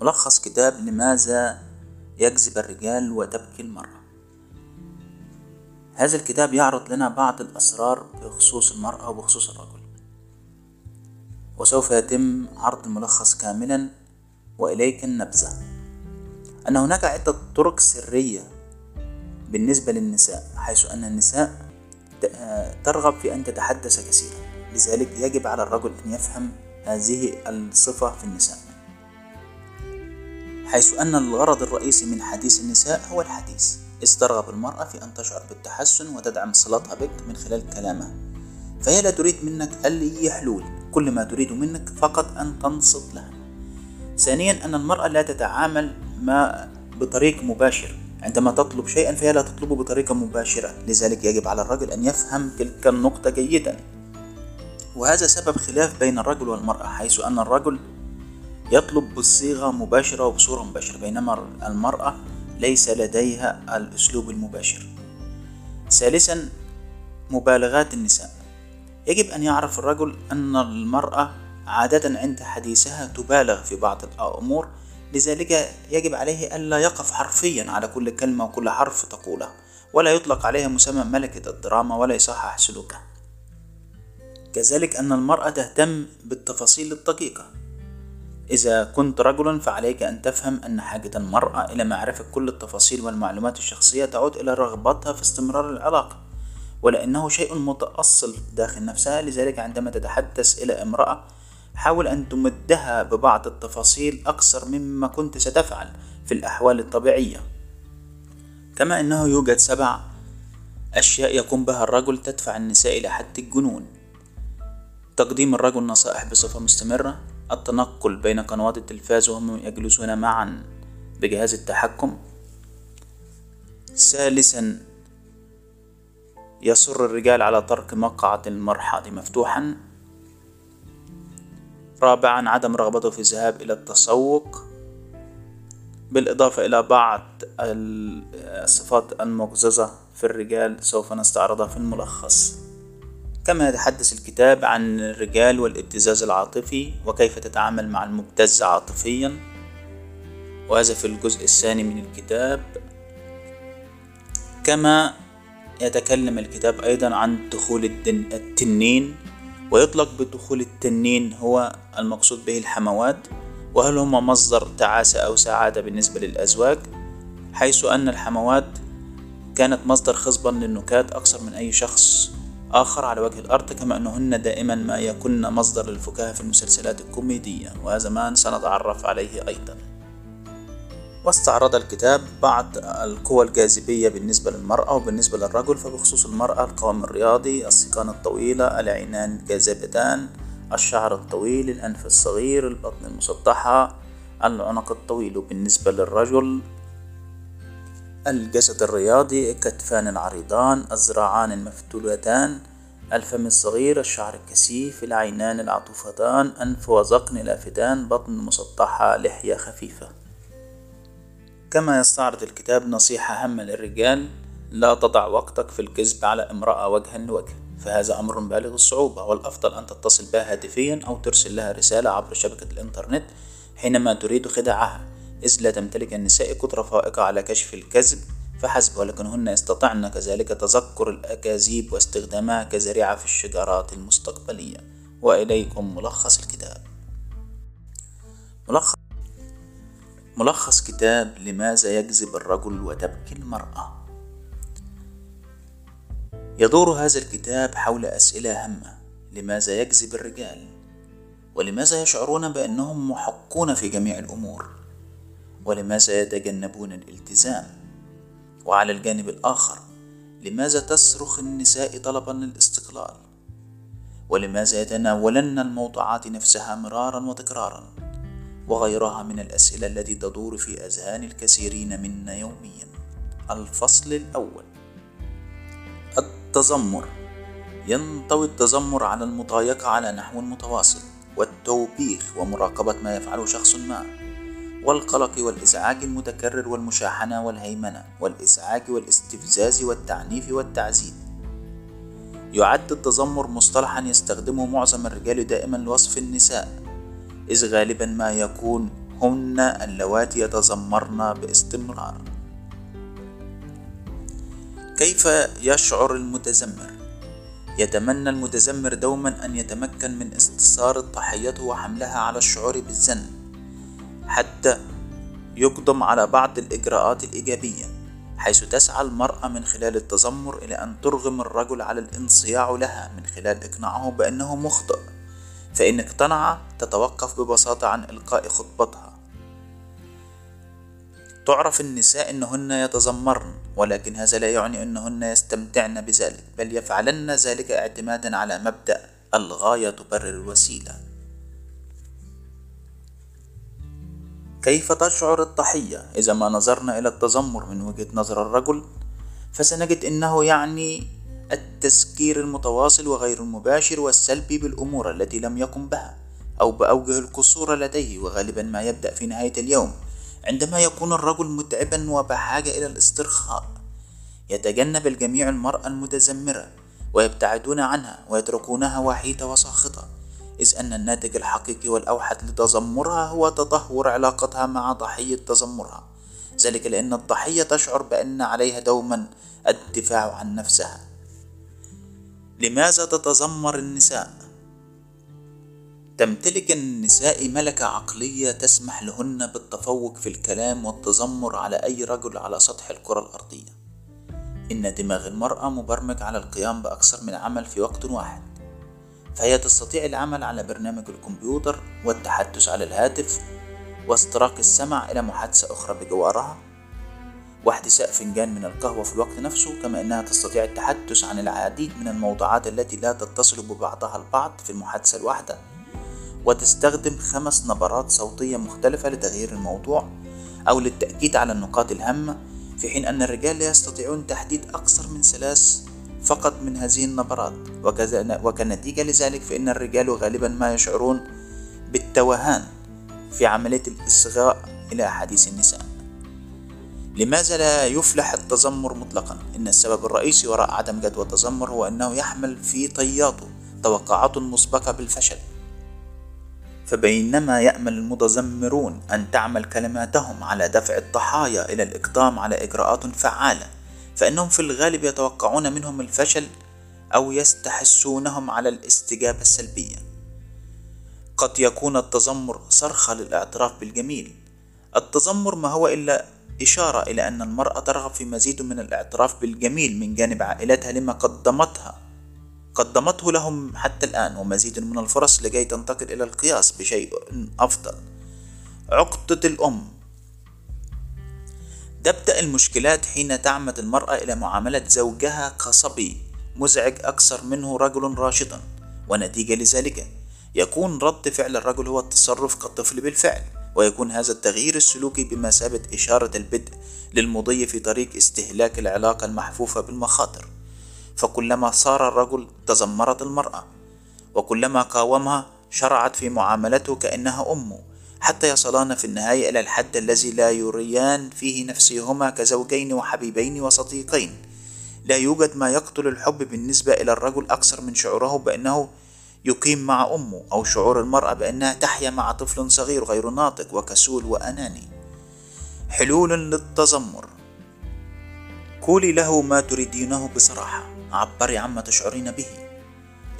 ملخص كتاب لماذا يجذب الرجال وتبكي المرأة. هذا الكتاب يعرض لنا بعض الأسرار بخصوص المرأة وبخصوص الرجل. وسوف يتم عرض الملخص كاملا وإليك النبذة. أن هناك عدة طرق سرية بالنسبة للنساء حيث أن النساء ترغب في أن تتحدث كثيرا. لذلك يجب على الرجل أن يفهم هذه الصفة في النساء. حيث أن الغرض الرئيسي من حديث النساء هو الحديث. إذ ترغب المرأة في أن تشعر بالتحسن وتدعم صلتها بك من خلال كلامها. فهي لا تريد منك أي حلول كل ما تريد منك فقط أن تنصت لها. ثانيا أن المرأة لا تتعامل ما بطريق مباشر. عندما تطلب شيئا فهي لا تطلبه بطريقة مباشرة. لذلك يجب على الرجل أن يفهم تلك النقطة جيدا. وهذا سبب خلاف بين الرجل والمرأة حيث أن الرجل يطلب بصيغة مباشرة وبصورة مباشرة بينما المرأة ليس لديها الأسلوب المباشر. ثالثا مبالغات النساء. يجب أن يعرف الرجل أن المرأة عادة عند حديثها تبالغ في بعض الأمور لذلك يجب عليه ألا يقف حرفيا على كل كلمة وكل حرف تقوله ولا يطلق عليها مسمى ملكة الدراما ولا يصحح سلوكها كذلك أن المرأة تهتم بالتفاصيل الدقيقة. إذا كنت رجلا فعليك أن تفهم أن حاجة المرأة إلى معرفة كل التفاصيل والمعلومات الشخصية تعود إلى رغبتها في استمرار العلاقة ولأنه شيء متأصل داخل نفسها. لذلك عندما تتحدث إلى امرأة حاول أن تمدها ببعض التفاصيل أكثر مما كنت ستفعل في الأحوال الطبيعية. كما أنه يوجد سبع أشياء يقوم بها الرجل تدفع النساء إلى حد الجنون. تقديم الرجل نصائح بصفة مستمرة. التنقل بين قنوات التلفاز وهم يجلسون معا بجهاز التحكم. ثالثا يصر الرجال على ترك مقعد المرحاض مفتوحا. رابعا عدم رغبته في الذهاب إلى التسوق. بالإضافة إلى بعض الصفات المقززة في الرجال سوف نستعرضها في الملخص. كما يتحدث الكتاب عن الرجال والابتزاز العاطفي وكيف تتعامل مع المبتز عاطفيا. وهذا في الجزء الثاني من الكتاب. كما يتكلم الكتاب أيضا عن دخول التنين. ويطلق بدخول التنين هو المقصود به الحموات. وهل هما مصدر تعاسة أو سعادة بالنسبة للأزواج؟ حيث أن الحموات كانت مصدر خصبا للنكات أكثر من أي شخص. آخر على وجه الأرض كما أنهن دائما ما يكن مصدر للفكاهة في المسلسلات الكوميدية وهذا ما سنتعرف عليه أيضا. واستعرض الكتاب بعض القوى الجاذبية بالنسبة للمرأة وبالنسبة للرجل فبخصوص المرأة القوام الرياضي السيقان الطويلة العينان الجاذبتان الشعر الطويل الأنف الصغير البطن المسطحة العنق الطويل وبالنسبة للرجل الجسد الرياضي الكتفان العريضان الذراعان المفتولتان الفم الصغير الشعر الكثيف العينان العطوفتان أنف وذقن لافتان بطن مسطحة لحية خفيفة. كما يستعرض الكتاب نصيحة هامة للرجال لا تضع وقتك في الكذب على امرأة وجها لوجه فهذا أمر بالغ الصعوبة والأفضل أن تتصل بها هاتفيا أو ترسل لها رسالة عبر شبكة الإنترنت حينما تريد خداعها إذ لا تمتلك النساء قدرة فائقة على كشف الكذب فحسب ولكنهن يستطعن كذلك تذكر الأكاذيب واستخدامها كذريعة في الشجرات المستقبلية. وإليكم ملخص الكتاب. ملخص ملخص كتاب لماذا يجذب الرجل وتبكي المرأة. يدور هذا الكتاب حول أسئلة هامة. لماذا يجذب الرجال؟ ولماذا يشعرون بأنهم محقون في جميع الأمور؟ ولماذا يتجنبون الالتزام؟ وعلى الجانب الآخر لماذا تصرخ النساء طلبا للاستقلال؟ ولماذا يتناولن الموضوعات نفسها مرارا وتكرارا؟ وغيرها من الأسئلة التي تدور في أذهان الكثيرين منا يوميا. الفصل الأول. التذمر. ينطوي التذمر على المضايقة على نحو متواصل والتوبيخ ومراقبة ما يفعله شخص ما. والقلق والإزعاج المتكرر والمشاحنة والهيمنة والإزعاج والاستفزاز والتعنيف والتعذيب يعد التذمر مصطلحا يستخدمه معظم الرجال دائما لوصف النساء إذ غالبا ما يكون هن اللواتي يتذمرن باستمرار. كيف يشعر المتذمر؟ يتمنى المتذمر دوما أن يتمكن من استثار ضحيته وحملها على الشعور بالذنب. حتى يقدم على بعض الإجراءات الإيجابية حيث تسعى المرأة من خلال التذمر إلى أن ترغم الرجل على الانصياع لها من خلال إقناعه بأنه مخطئ فإن اقتنع تتوقف ببساطة عن إلقاء خطبتها. تعرف النساء أنهن يتذمرن ولكن هذا لا يعني أنهن يستمتعن بذلك بل يفعلن ذلك اعتمادا على مبدأ الغاية تبرر الوسيلة. كيف تشعر الضحية؟ إذا ما نظرنا إلى التذمر من وجهة نظر الرجل فسنجد أنه يعني التذكير المتواصل وغير المباشر والسلبي بالأمور التي لم يقم بها أو بأوجه القصور لديه وغالبا ما يبدأ في نهاية اليوم عندما يكون الرجل متعبا وبحاجة إلى الاسترخاء. يتجنب الجميع المرأة المتذمرة ويبتعدون عنها ويتركونها وحيدة وساخطة. إذ أن الناتج الحقيقي والأوحد لتذمرها هو تدهور علاقتها مع ضحية تذمرها. ذلك لأن الضحية تشعر بأن عليها دوما الدفاع عن نفسها. لماذا تتذمر النساء؟ تمتلك النساء ملكة عقلية تسمح لهن بالتفوق في الكلام والتذمر على أي رجل على سطح الكرة الأرضية. إن دماغ المرأة مبرمج على القيام بأكثر من عمل في وقت واحد. فهي تستطيع العمل على برنامج الكمبيوتر والتحدث على الهاتف واستراق السمع إلى محادثة أخرى بجوارها واحتساء فنجان من القهوة في الوقت نفسه كما أنها تستطيع التحدث عن العديد من الموضوعات التي لا تتصل ببعضها البعض في المحادثة الواحدة وتستخدم خمس نبرات صوتية مختلفة لتغيير الموضوع أو للتأكيد على النقاط الهامة في حين أن الرجال لا يستطيعون تحديد أكثر من ثلاث فقط من هذه النبرات. وكنتيجة لذلك فإن الرجال غالبا ما يشعرون بالتوهان في عملية الإصغاء إلى أحاديث النساء. لماذا لا يفلح التذمر مطلقا؟ إن السبب الرئيسي وراء عدم جدوى التذمر هو أنه يحمل في طياته توقعات مسبقة بالفشل. فبينما يأمل المتذمرون أن تعمل كلماتهم على دفع الضحايا إلى الإقدام على إجراءات فعالة فإنهم في الغالب يتوقعون منهم الفشل أو يستحسونهم على الاستجابة السلبية. قد يكون التذمر صرخة للاعتراف بالجميل. التذمر ما هو إلا إشارة إلى أن المرأة ترغب في مزيد من الاعتراف بالجميل من جانب عائلتها لما قدمتها قدمته لهم حتى الآن ومزيد من الفرص لكي تنتقل إلى القياس بشيء أفضل. عقدة الأم تبدأ المشكلات حين تعمد المرأة إلى معاملة زوجها كصبي مزعج أكثر منه رجل راشدا ونتيجة لذلك. يكون رد فعل الرجل هو التصرف كالطفل بالفعل ويكون هذا التغيير السلوكي بمثابة إشارة البدء للمضي في طريق استهلاك العلاقة المحفوفة بالمخاطر. فكلما صار الرجل تذمرت المرأة وكلما قاومها شرعت في معاملته كأنها أمه حتى يصلان في النهاية إلى الحد الذي لا يريان فيه نفسهما كزوجين وحبيبين وصديقين. لا يوجد ما يقتل الحب بالنسبة إلى الرجل أكثر من شعوره بأنه يقيم مع أمه أو شعور المرأة بأنها تحيا مع طفل صغير غير ناطق وكسول وأناني. حلول للتذمر. قولي له ما تريدينه بصراحة. عبري عما تشعرين به.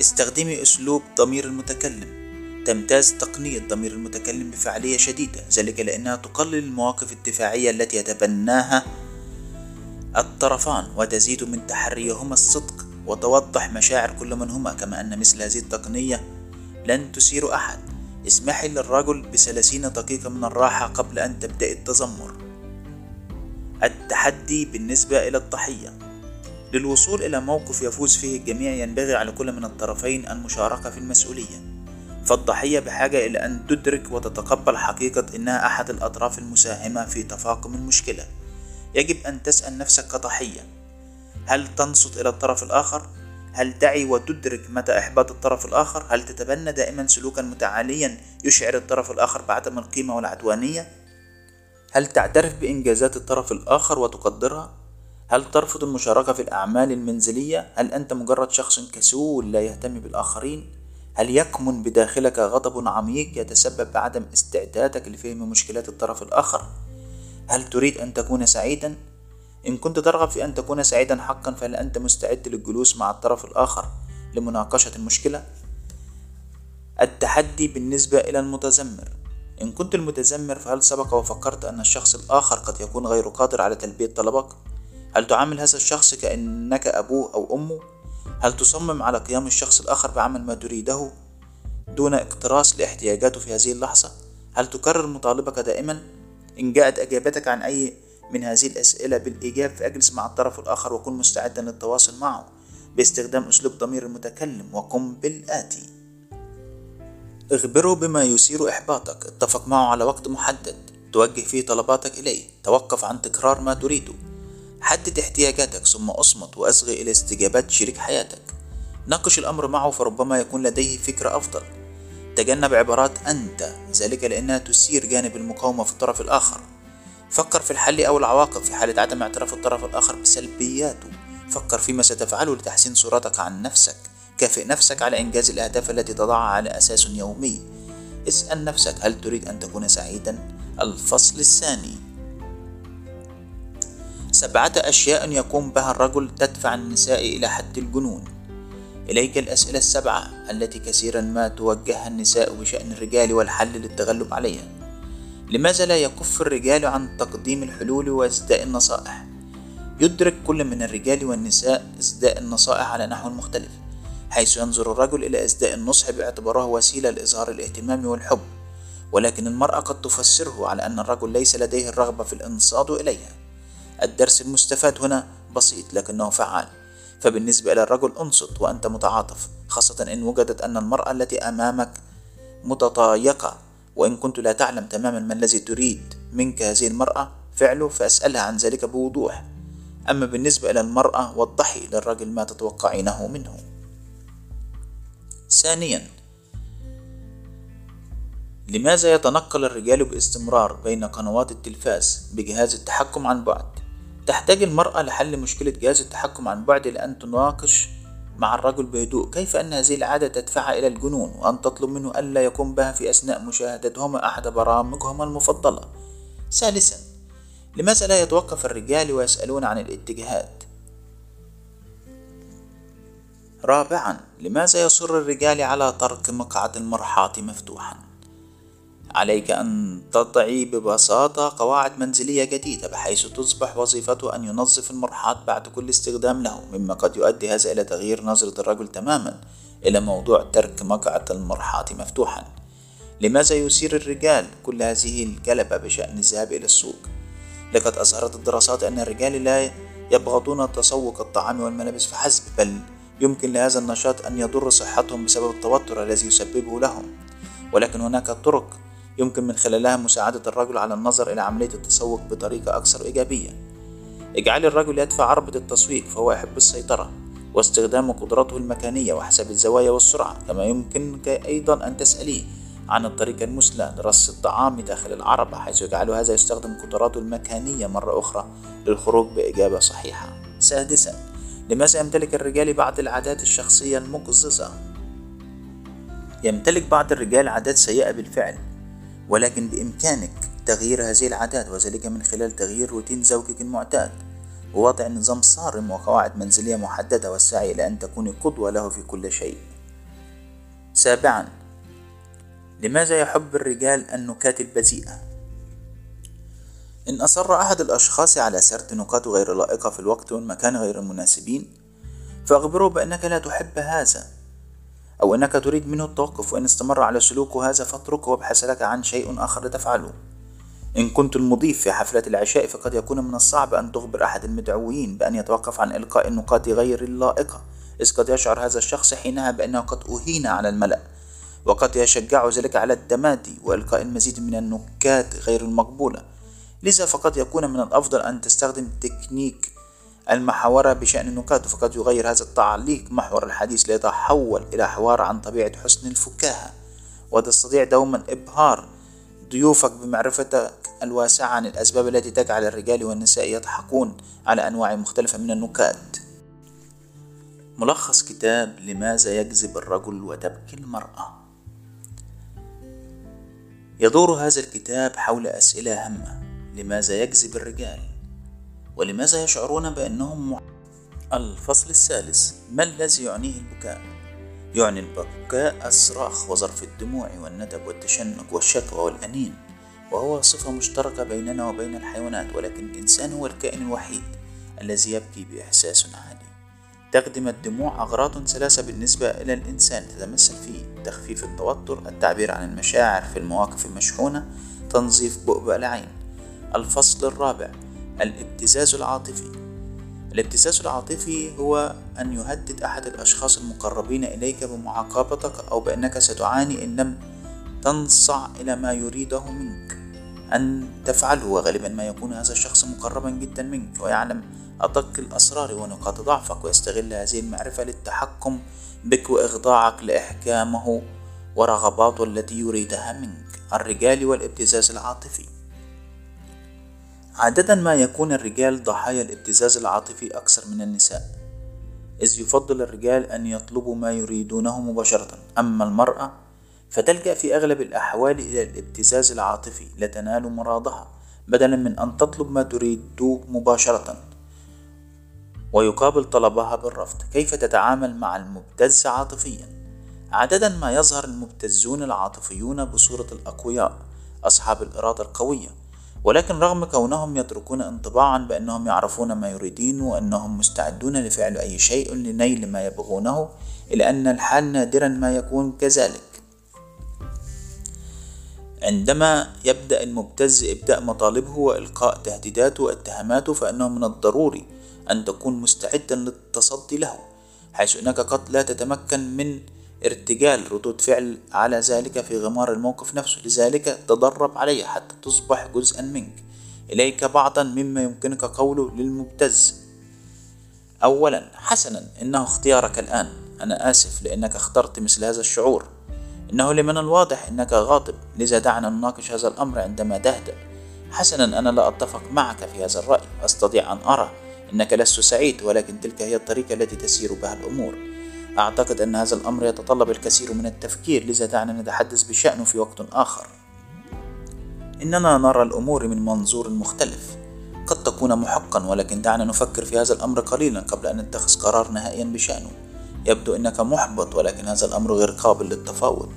استخدمي أسلوب ضمير المتكلم. تمتاز تقنية ضمير المتكلم بفعالية شديدة ذلك لأنها تقلل المواقف الدفاعية التي يتبناها الطرفان وتزيد من تحريهما الصدق وتوضح مشاعر كل منهما كما أن مثل هذه التقنية لن تثير أحد. اسمحي للرجل بثلاثين دقيقة من الراحة قبل أن تبدأ التذمر. التحدي بالنسبة إلى الضحية. للوصول إلى موقف يفوز فيه الجميع ينبغي على كل من الطرفين المشاركة في المسؤولية. فالضحية بحاجة إلى أن تدرك وتتقبل حقيقة أنها أحد الأطراف المساهمة في تفاقم المشكلة يجب أن تسأل نفسك كضحية هل تنصت إلى الطرف الآخر؟ هل تعي وتدرك متى إحباط الطرف الآخر؟ هل تتبنى دائما سلوكا متعاليا يشعر الطرف الآخر بعدم القيمة والعدوانية؟ هل تعترف بإنجازات الطرف الآخر وتقدرها؟ هل ترفض المشاركة في الأعمال المنزلية؟ هل أنت مجرد شخص كسول لا يهتم بالآخرين؟ هل يكمن بداخلك غضب عميق يتسبب بعدم استعدادك لفهم مشكلات الطرف الآخر؟ هل تريد أن تكون سعيدا؟ إن كنت ترغب في أن تكون سعيدا حقا فهل أنت مستعد للجلوس مع الطرف الآخر لمناقشة المشكلة؟ التحدي بالنسبة إلى المتذمر إن كنت المتذمر فهل سبق وفكرت أن الشخص الآخر قد يكون غير قادر على تلبية طلبك؟ هل تعامل هذا الشخص كأنك أبوه أو أمه؟ هل تصمم على قيام الشخص الآخر بعمل ما تريده دون اكتراث لاحتياجاته في هذه اللحظة؟ هل تكرر مطالبك دائما؟ إن جاءت إجابتك عن أي من هذه الأسئلة بالإيجاب فأجلس مع الطرف الآخر وكن مستعدا للتواصل معه باستخدام أسلوب ضمير المتكلم وقم بالآتي. اخبره بما يثير إحباطك. اتفق معه على وقت محدد. توجه فيه طلباتك إليه. توقف عن تكرار ما تريده. حدد احتياجاتك ثم أصمت وأصغي إلى استجابات شريك حياتك. ناقش الأمر معه فربما يكون لديه فكرة أفضل. تجنب عبارات أنت ذلك لأنها تثير جانب المقاومة في الطرف الآخر. فكر في الحل أو العواقب في حالة عدم اعتراف الطرف الآخر بسلبياته. فكر فيما ستفعله لتحسين صورتك عن نفسك. كافئ نفسك على إنجاز الأهداف التي تضعها على أساس يومي. اسأل نفسك هل تريد أن تكون سعيدا؟ الفصل الثاني. سبعة أشياء يقوم بها الرجل تدفع النساء إلى حد الجنون. إليك الأسئلة السبعة التي كثيرا ما توجهها النساء بشأن الرجال والحل للتغلب عليها. لماذا لا يكف الرجال عن تقديم الحلول وإسداء النصائح؟ يدرك كل من الرجال والنساء إسداء النصائح على نحو مختلف حيث ينظر الرجل إلى إسداء النصح باعتباره وسيلة لإظهار الاهتمام والحب. ولكن المرأة قد تفسره على أن الرجل ليس لديه الرغبة في الإنصات إليها. الدرس المستفاد هنا بسيط لكنه فعال. فبالنسبة إلى الرجل انصت وأنت متعاطف خاصة إن وجدت أن المرأة التي أمامك متضايقة وإن كنت لا تعلم تماما ما الذي تريد منك هذه المرأة فعله فأسألها عن ذلك بوضوح. أما بالنسبة إلى المرأة وضحي للرجل ما تتوقعينه منه. ثانيا لماذا يتنقل الرجال باستمرار بين قنوات التلفاز بجهاز التحكم عن بعد؟ تحتاج المرأة لحل مشكلة جهاز التحكم عن بعد لأن تناقش مع الرجل بهدوء. كيف أن هذه العادة تدفعها إلى الجنون؟ وأن تطلب منه ألا يقوم بها في أثناء مشاهدتهما أحد برامجهما المفضلة. ثالثا لماذا لا يتوقف الرجال ويسألون عن الاتجاهات؟ رابعا لماذا يصر الرجال على ترك مقعد المرحاض مفتوحا؟ عليك أن تضعي ببساطة قواعد منزلية جديدة بحيث تصبح وظيفته أن ينظف المرحاض بعد كل استخدام له مما قد يؤدي هذا إلى تغيير نظرة الرجل تماما إلى موضوع ترك مقعد المرحاض مفتوحا. لماذا يثير الرجال كل هذه الجلبة بشأن الذهاب إلى السوق؟ لقد أظهرت الدراسات أن الرجال لا يبغضون تسوق الطعام والملابس فحسب بل يمكن لهذا النشاط أن يضر صحتهم بسبب التوتر الذي يسببه لهم. ولكن هناك طرق يمكن من خلالها مساعدة الرجل على النظر إلى عملية التسوق بطريقة أكثر إيجابية. اجعل الرجل يدفع عربة التسويق فهو يحب السيطرة واستخدام قدراته المكانية وحسب الزوايا والسرعة كما يمكنك أيضا أن تسأليه عن الطريقة المثلى لرص الطعام داخل العربة حيث يجعل هذا يستخدم قدراته المكانية مرة أخرى للخروج بإجابة صحيحة. سادسا لماذا يمتلك الرجال بعض العادات الشخصية المقززة؟ يمتلك بعض الرجال عادات سيئة بالفعل. ولكن بإمكانك تغيير هذه العادات وذلك من خلال تغيير روتين زوجك المعتاد. ووضع نظام صارم وقواعد منزلية محددة والسعي إلى أن تكوني قدوة له في كل شيء. سابعا لماذا يحب الرجال النكات البذيئة؟ إن أصر أحد الأشخاص على سرد نكات غير لائقة في الوقت والمكان غير المناسبين فأخبره بأنك لا تحب هذا. أو أنك تريد منه التوقف وإن استمر على سلوكه هذا فاتركه وابحث لك عن شيء آخر لتفعله. إن كنت المضيف في حفلة العشاء فقد يكون من الصعب أن تخبر أحد المدعوين بأن يتوقف عن إلقاء النقاط غير اللائقة إذ قد يشعر هذا الشخص حينها بأنه قد أهين على الملأ وقد يشجع ذلك على التمادي وإلقاء المزيد من النكات غير المقبولة. لذا فقد يكون من الأفضل أن تستخدم تكنيك المحاورة بشأن النكات فقد يغير هذا التعليق. محور الحديث ليتحول إلى حوار عن طبيعة حسن الفكاهة. وتستطيع دوما إبهار ضيوفك بمعرفتك الواسعة عن الأسباب التي تجعل الرجال والنساء يضحكون على أنواع مختلفة من النكات. ملخص كتاب لماذا يجذب الرجل وتبكي المرأة. يدور هذا الكتاب حول أسئلة هامة. لماذا يجذب الرجال؟ ولماذا يشعرون بأنهم مع... الفصل الثالث ما الذي يعنيه البكاء؟ يعني البكاء الصراخ وظرف الدموع والندب والتشنج والشكوى والأنين وهو صفة مشتركة بيننا وبين الحيوانات ولكن الإنسان هو الكائن الوحيد الذي يبكي بإحساس عالي. تخدم الدموع أغراض ثلاثة بالنسبة إلى الإنسان تتمثل في تخفيف التوتر التعبير عن المشاعر في المواقف المشحونة تنظيف بؤبؤ العين. الفصل الرابع الابتزاز العاطفي. الابتزاز العاطفي هو أن يهدد أحد الأشخاص المقربين إليك بمعاقبتك أو بأنك ستعاني إن لم تنصع إلى ما يريده منك. أن تفعله وغالبا ما يكون هذا الشخص مقربا جدا منك ويعلم أدق الأسرار ونقاط ضعفك ويستغل هذه المعرفة للتحكم بك وإخضاعك لإحكامه ورغباته التي يريدها منك. الرجال والابتزاز العاطفي. عادة ما يكون الرجال ضحايا الابتزاز العاطفي أكثر من النساء إذ يفضل الرجال أن يطلبوا ما يريدونه مباشرة. أما المرأة فتلجأ في أغلب الأحوال إلى الابتزاز العاطفي لتنال مرادها بدلا من أن تطلب ما تريد مباشرة. ويقابل طلبها بالرفض. كيف تتعامل مع المبتز عاطفيا؟ عادة ما يظهر المبتزون العاطفيون بصورة الأقوياء أصحاب الإرادة القوية. ولكن رغم كونهم يتركون انطباعا بأنهم يعرفون ما يريدون وأنهم مستعدون لفعل أي شيء لنيل ما يبغونه إلا أن الحال نادرا ما يكون كذلك. عندما يبدأ المبتز إبداء مطالبه وإلقاء تهديداته واتهاماته فإنه من الضروري أن تكون مستعدا للتصدي له حيث أنك قد لا تتمكن من ارتجال ردود فعل على ذلك في غمار الموقف نفسه. لذلك تدرب عليه حتى تصبح جزءا منك. إليك بعضا مما يمكنك قوله للمبتز. أولا حسنا إنه اختيارك الآن. أنا آسف لأنك اخترت مثل هذا الشعور. إنه لمن الواضح أنك غاضب. لذا دعنا نناقش هذا الأمر عندما تهدأ. حسنا أنا لا أتفق معك في هذا الرأي. أستطيع أن أرى أنك لست سعيد ولكن تلك هي الطريقة التي تسير بها الأمور. أعتقد أن هذا الأمر يتطلب الكثير من التفكير لذا دعنا نتحدث بشأنه في وقت آخر. إننا نرى الأمور من منظور مختلف. قد تكون محقا ولكن دعنا نفكر في هذا الأمر قليلا قبل أن نتخذ قرار نهائيا بشأنه. يبدو أنك محبط ولكن هذا الأمر غير قابل للتفاوض.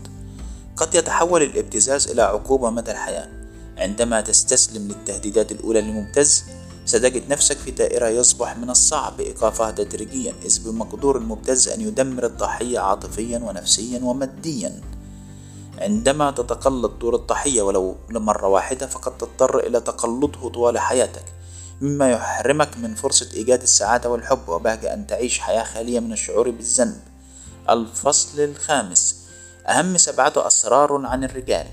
قد يتحول الابتزاز إلى عقوبة مدى الحياة. عندما تستسلم للتهديدات الأولى للمبتز ستجد نفسك في دائرة يصبح من الصعب إيقافها تدريجيا إذ بمقدور المبتز أن يدمر الضحية عاطفيا ونفسيا وماديا. عندما تتقلد دور الضحية ولو لمرة واحدة فقد تضطر إلى تقلده طوال حياتك مما يحرمك من فرصة إيجاد السعادة والحب وبهج أن تعيش حياة خالية من الشعور بالذنب. الفصل الخامس أهم سبعة أسرار عن الرجال.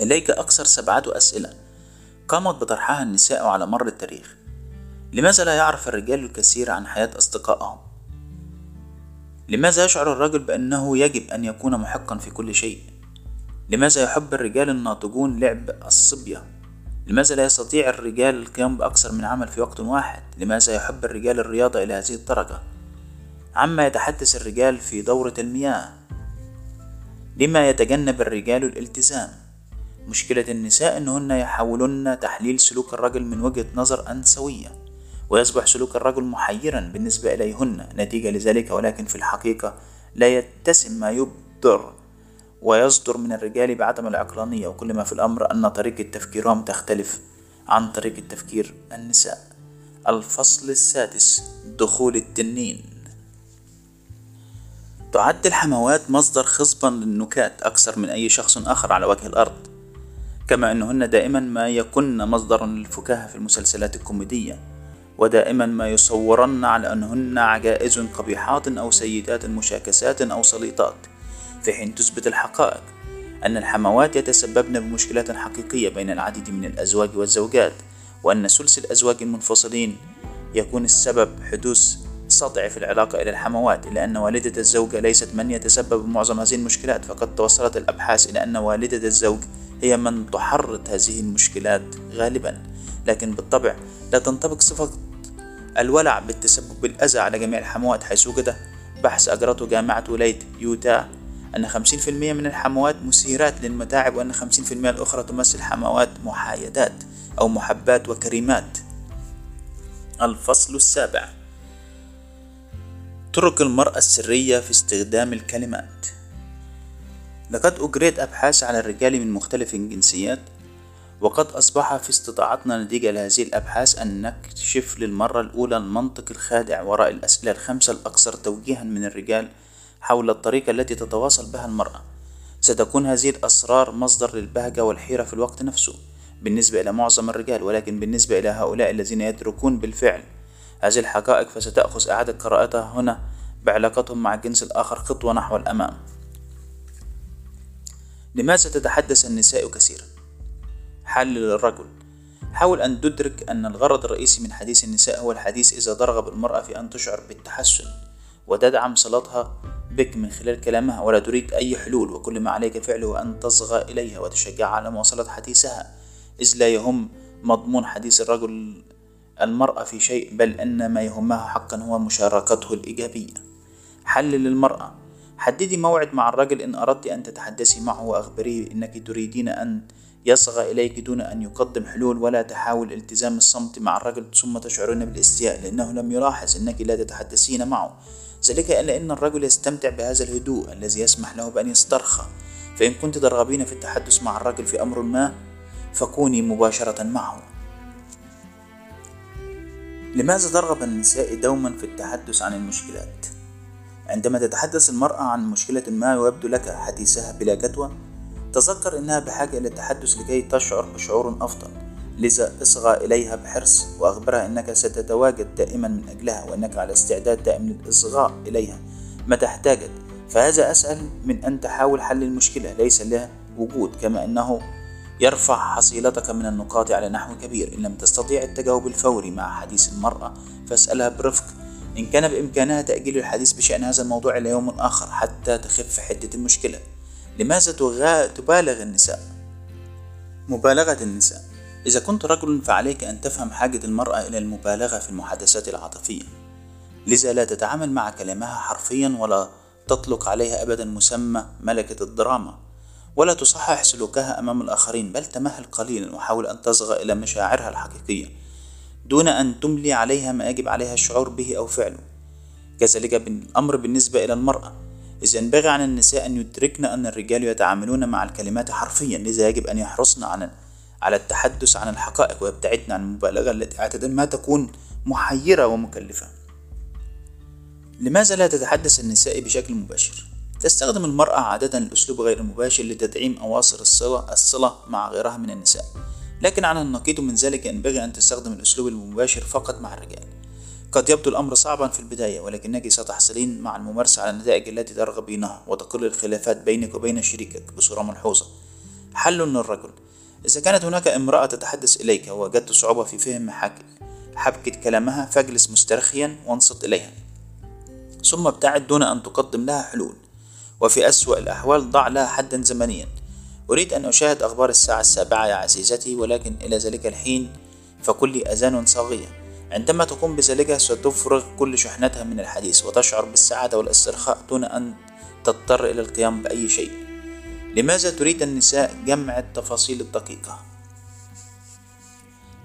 إليك أكثر سبعة أسئلة. قامت بطرحها النساء على مر التاريخ لماذا لا يعرف الرجال الكثير عن حياة أصدقائهم؟ لماذا يشعر الرجل بأنه يجب أن يكون محقا في كل شيء؟ لماذا يحب الرجال الناضجون لعب الصبية؟ لماذا لا يستطيع الرجال القيام بأكثر من عمل في وقت واحد؟ لماذا يحب الرجال الرياضة إلى هذه الدرجة؟ عما يتحدث الرجال في دورة المياه لما يتجنب الرجال الالتزام مشكلة النساء أنهن يحاولن تحليل سلوك الرجل من وجهة نظر أنثوية ويصبح سلوك الرجل محيرا بالنسبة إليهن نتيجة لذلك ولكن في الحقيقة لا يتسم ما يبدر ويصدر من الرجال بعدم العقلانية وكل ما في الأمر أن طريقة تفكيرهم تختلف عن طريقة تفكير النساء. الفصل السادس دخول التنين. تعد الحموات مصدر خصبا للنكات أكثر من أي شخص آخر على وجه الأرض. كما أنهن دائما ما يكن مصدرا للفكاهة في المسلسلات الكوميدية ودائما ما يصورن على أنهن عجائز قبيحات أو سيدات مشاكسات أو سليطات في حين تثبت الحقائق أن الحموات يتسببن بمشكلات حقيقية بين العديد من الأزواج والزوجات وأن ثلث الأزواج المنفصلين يكون السبب حدوث صدع في العلاقة إلى الحموات إلا أن والدة الزوجة ليست من يتسبب بمعظم هذه المشكلات فقد توصلت الأبحاث إلى أن والدة الزوج هي من تحرض هذه المشكلات غالبا. لكن بالطبع لا تنطبق صفة الولع بالتسبب بالأذى على جميع الحموات حيث وجد بحث أجرته جامعة ولاية يوتا أن 50% من الحموات مثيرات للمتاعب وأن 50% الأخرى تمثل حموات محايدات أو محبات وكريمات. الفصل السابع. طرق المرأة السرية في استخدام الكلمات. لقد أجريت أبحاث على الرجال من مختلف الجنسيات وقد أصبح في استطاعتنا نتيجة لهذه الأبحاث أن نكشف للمرة الأولى المنطق الخادع وراء الأسئلة الخمسة الأكثر توجيها من الرجال حول الطريقة التي تتواصل بها المرأة. ستكون هذه الأسرار مصدر للبهجة والحيرة في الوقت نفسه بالنسبة إلى معظم الرجال ولكن بالنسبة إلى هؤلاء الذين يتركون بالفعل هذه الحقائق فستأخذ إعادة قراءتها هنا بعلاقتهم مع الجنس الآخر خطوة نحو الأمام. لماذا تتحدث النساء كثيرا؟ حل للرجل حاول أن تدرك أن الغرض الرئيسي من حديث النساء هو الحديث إذا ترغب المرأة في أن تشعر بالتحسن وتدعم صلتها بك من خلال كلامها ولا تريد أي حلول وكل ما عليك فعله أن تصغى إليها وتشجعها على مواصلة حديثها. إذ لا يهم مضمون حديث الرجل المرأة في شيء بل أن ما يهمها حقا هو مشاركته الإيجابية. حل للمرأة حددي موعد مع الرجل إن أردت أن تتحدثي معه وأخبريه إنك تريدين أن يصغى إليك دون أن يقدم حلول ولا تحاول التزام الصمت مع الرجل ثم تشعرين بالاستياء لأنه لم يلاحظ أنك لا تتحدثين معه. ذلك إلا أن الرجل يستمتع بهذا الهدوء الذي يسمح له بأن يسترخى. فإن كنت ترغبين في التحدث مع الرجل في أمر ما فكوني مباشرة معه. لماذا ترغب النساء دوما في التحدث عن المشكلات؟ عندما تتحدث المرأة عن مشكلة ما ويبدو لك حديثها بلا جدوى تذكر أنها بحاجة إلى التحدث لكي تشعر بشعور أفضل لذا اصغى إليها بحرص وأخبرها أنك ستتواجد دائما من أجلها وأنك على استعداد دائم للإصغاء إليها متى احتاجت. فهذا أسهل من أن تحاول حل المشكلة ليس له وجود كما أنه يرفع حصيلتك من النقاط على نحو كبير. إن لم تستطيع التجاوب الفوري مع حديث المرأة فاسألها برفق إن كان بإمكانها تأجيل الحديث بشأن هذا الموضوع إلى يوم آخر حتى تخف حدة المشكلة. لماذا تبالغ النساء؟ مبالغة النساء. إذا كنت رجل فعليك أن تفهم حاجة المرأة إلى المبالغة في المحادثات العاطفية. لذا لا تتعامل مع كلامها حرفيا ولا تطلق عليها أبدا مسمى ملكة الدراما. ولا تصحح سلوكها أمام الآخرين بل تمهل قليلا وحاول أن تصغى إلى مشاعرها الحقيقية. دون أن تملي عليها ما يجب عليها الشعور به أو فعله. كذلك الأمر بالنسبة إلى المرأة. إذ ينبغي على النساء أن يدركن أن الرجال يتعاملون مع الكلمات حرفيا لذا يجب أن يحرصن على التحدث عن الحقائق ويبتعدن عن المبالغة التي عادة ما تكون محيرة ومكلفة. لماذا لا تتحدث النساء بشكل مباشر؟ تستخدم المرأة عادة الأسلوب غير المباشر لتدعيم أواصر الصلة الصلة مع غيرها من النساء. لكن على النقيض من ذلك ينبغي أن تستخدم الأسلوب المباشر فقط مع الرجال. قد يبدو الأمر صعبا في البداية ولكنك ستحصلين مع الممارسة على النتائج التي ترغبينها وتقل الخلافات بينك وبين شريكك بصورة ملحوظة. حل للرجل إذا كانت هناك امرأة تتحدث إليك ووجدت صعوبة في فهم حبكة كلامها فاجلس مسترخيا وانصت إليها. ثم ابتعد دون أن تقدم لها حلول. وفي أسوأ الأحوال ضع لها حدا زمنيا. أريد أن أشاهد أخبار الساعة السابعة يا عزيزتي ولكن إلى ذلك الحين فكل أذان صاغية. عندما تقوم بذلك ستفرغ كل شحنتها من الحديث وتشعر بالسعادة والاسترخاء دون أن تضطر إلى القيام بأي شيء. لماذا تريد النساء جمع التفاصيل الدقيقة؟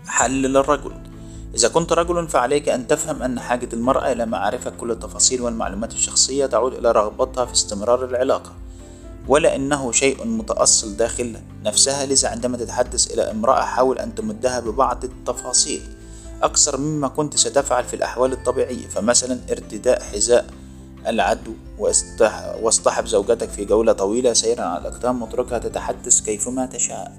حل للرجل إذا كنت رجل فعليك أن تفهم أن حاجة المرأة إلى معرفة كل التفاصيل والمعلومات الشخصية تعود إلى رغبتها في استمرار العلاقة. ولا إنه شيء متأصل داخل نفسها. لذا عندما تتحدث إلى امرأة حاول أن تمدها ببعض التفاصيل أكثر مما كنت ستفعل في الأحوال الطبيعية. فمثلا ارتداء حذاء العدو واصطحب زوجتك في جولة طويلة سيرا على الأقدام واتركها تتحدث كيفما تشاء.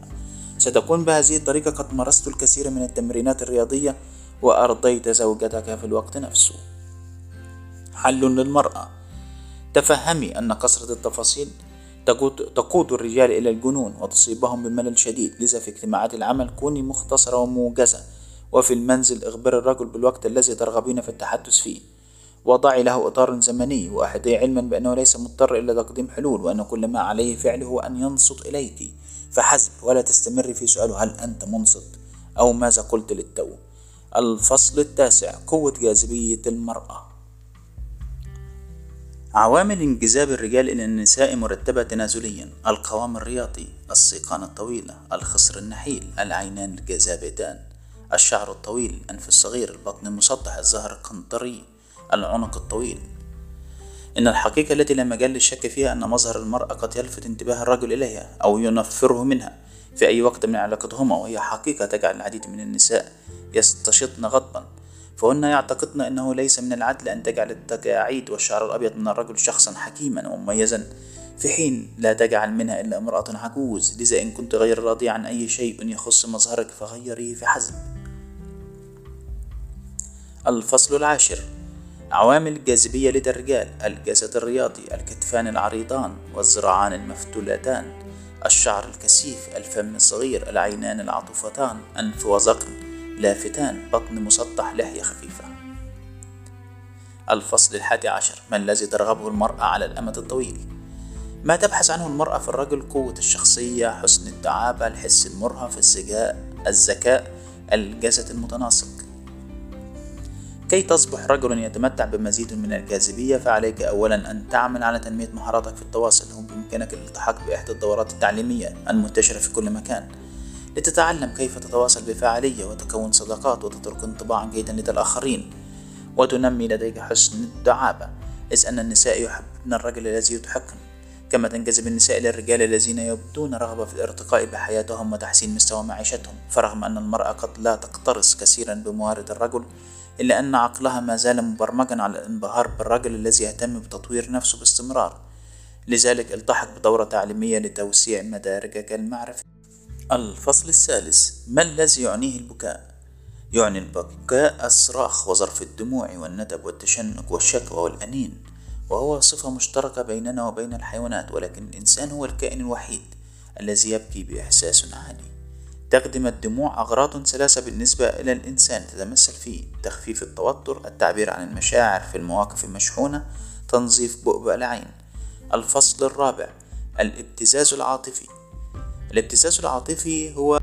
ستكون بهذه الطريقة قد مارست الكثير من التمرينات الرياضية وأرضيت زوجتك في الوقت نفسه. حل للمرأة. تفهمي أن كثرة التفاصيل تقود الرجال إلى الجنون وتصيبهم بملل شديد. لذا في اجتماعات العمل كوني مختصرة وموجزة. وفي المنزل اخبر الرجل بالوقت الذي ترغبين في التحدث فيه. وضعي له إطار زمني وأحدي علما بأنه ليس مضطر إلى تقديم حلول وأن كل ما عليه فعله هو أن ينصت إليك. فحسب ولا تستمري في سؤاله هل أنت منصت أو ماذا قلت للتو. الفصل التاسع قوة جاذبية المرأة. عوامل انجذاب الرجال إلى النساء مرتبة تنازليا. القوام الرياضي السيقان الطويلة الخصر النحيل العينان الجذابتان. الشعر الطويل الأنف الصغير البطن المسطح الظهر القنطري العنق الطويل. إن الحقيقة التي لا مجال للشك فيها أن مظهر المرأة قد يلفت انتباه الرجل إليها أو ينفره منها. في أي وقت من علاقتهما وهي حقيقة تجعل العديد من النساء يستشطن غضبا. فهن يعتقدن أنه ليس من العدل أن تجعل التجاعيد والشعر الأبيض من الرجل شخصا حكيما ومميزا. في حين لا تجعل منها إلا امرأة عجوز لذا إن كنت غير راضية عن أي شيء يخص مظهرك فغيريه فحسب الفصل العاشر. عوامل الجاذبية لدى الرجال الجسد الرياضي الكتفان العريضان والذراعان المفتولتان الشعر الكثيف الفم الصغير العينان العطوفتان أنف وذقن لافتان بطن مسطح لحية خفيفة. الفصل الحادي عشر ما الذي ترغبه المرأة على الأمد الطويل. ما تبحث عنه المرأة في الرجل قوة الشخصية حسن الدعابة الحس المرهف الذكاء الذكاء الجسد المتناسق. كي تصبح رجلا يتمتع بمزيد من الجاذبية فعليك أولا أن تعمل على تنمية مهاراتك في التواصل. هو بإمكانك الالتحاق بإحدى الدورات التعليمية المنتشرة في كل مكان. لتتعلم كيف تتواصل بفاعلية وتكون صداقات وتترك انطباعا جيدا لدى الآخرين وتنمي لديك حسن الدعابة إذ أن النساء يحبن الرجل الذي يضحكن كما تنجذب النساء إلى الرجال الذين يبدون رغبة في الارتقاء بحياتهم وتحسين مستوى معيشتهم فرغم أن المرأة قد لا تقترص كثيرا بموارد الرجل إلا أن عقلها ما زال مبرمجا على الانبهار بالرجل الذي يهتم بتطوير نفسه باستمرار لذلك التحق بدورة تعليمية لتوسيع مدارجك المعرفية. الفصل الثالث ما الذي يعنيه البكاء؟ يعني البكاء الصراخ وظرف الدموع والندب والتشنج والشكوى والأنين وهو صفة مشتركة بيننا وبين الحيوانات ولكن الإنسان هو الكائن الوحيد الذي يبكي بإحساس عالي. تخدم الدموع أغراض ثلاثة بالنسبة إلى الإنسان تتمثل في تخفيف التوتر التعبير عن المشاعر في المواقف المشحونة تنظيف بؤبؤ العين. الفصل الرابع الابتزاز العاطفي. الابتزاز العاطفي هو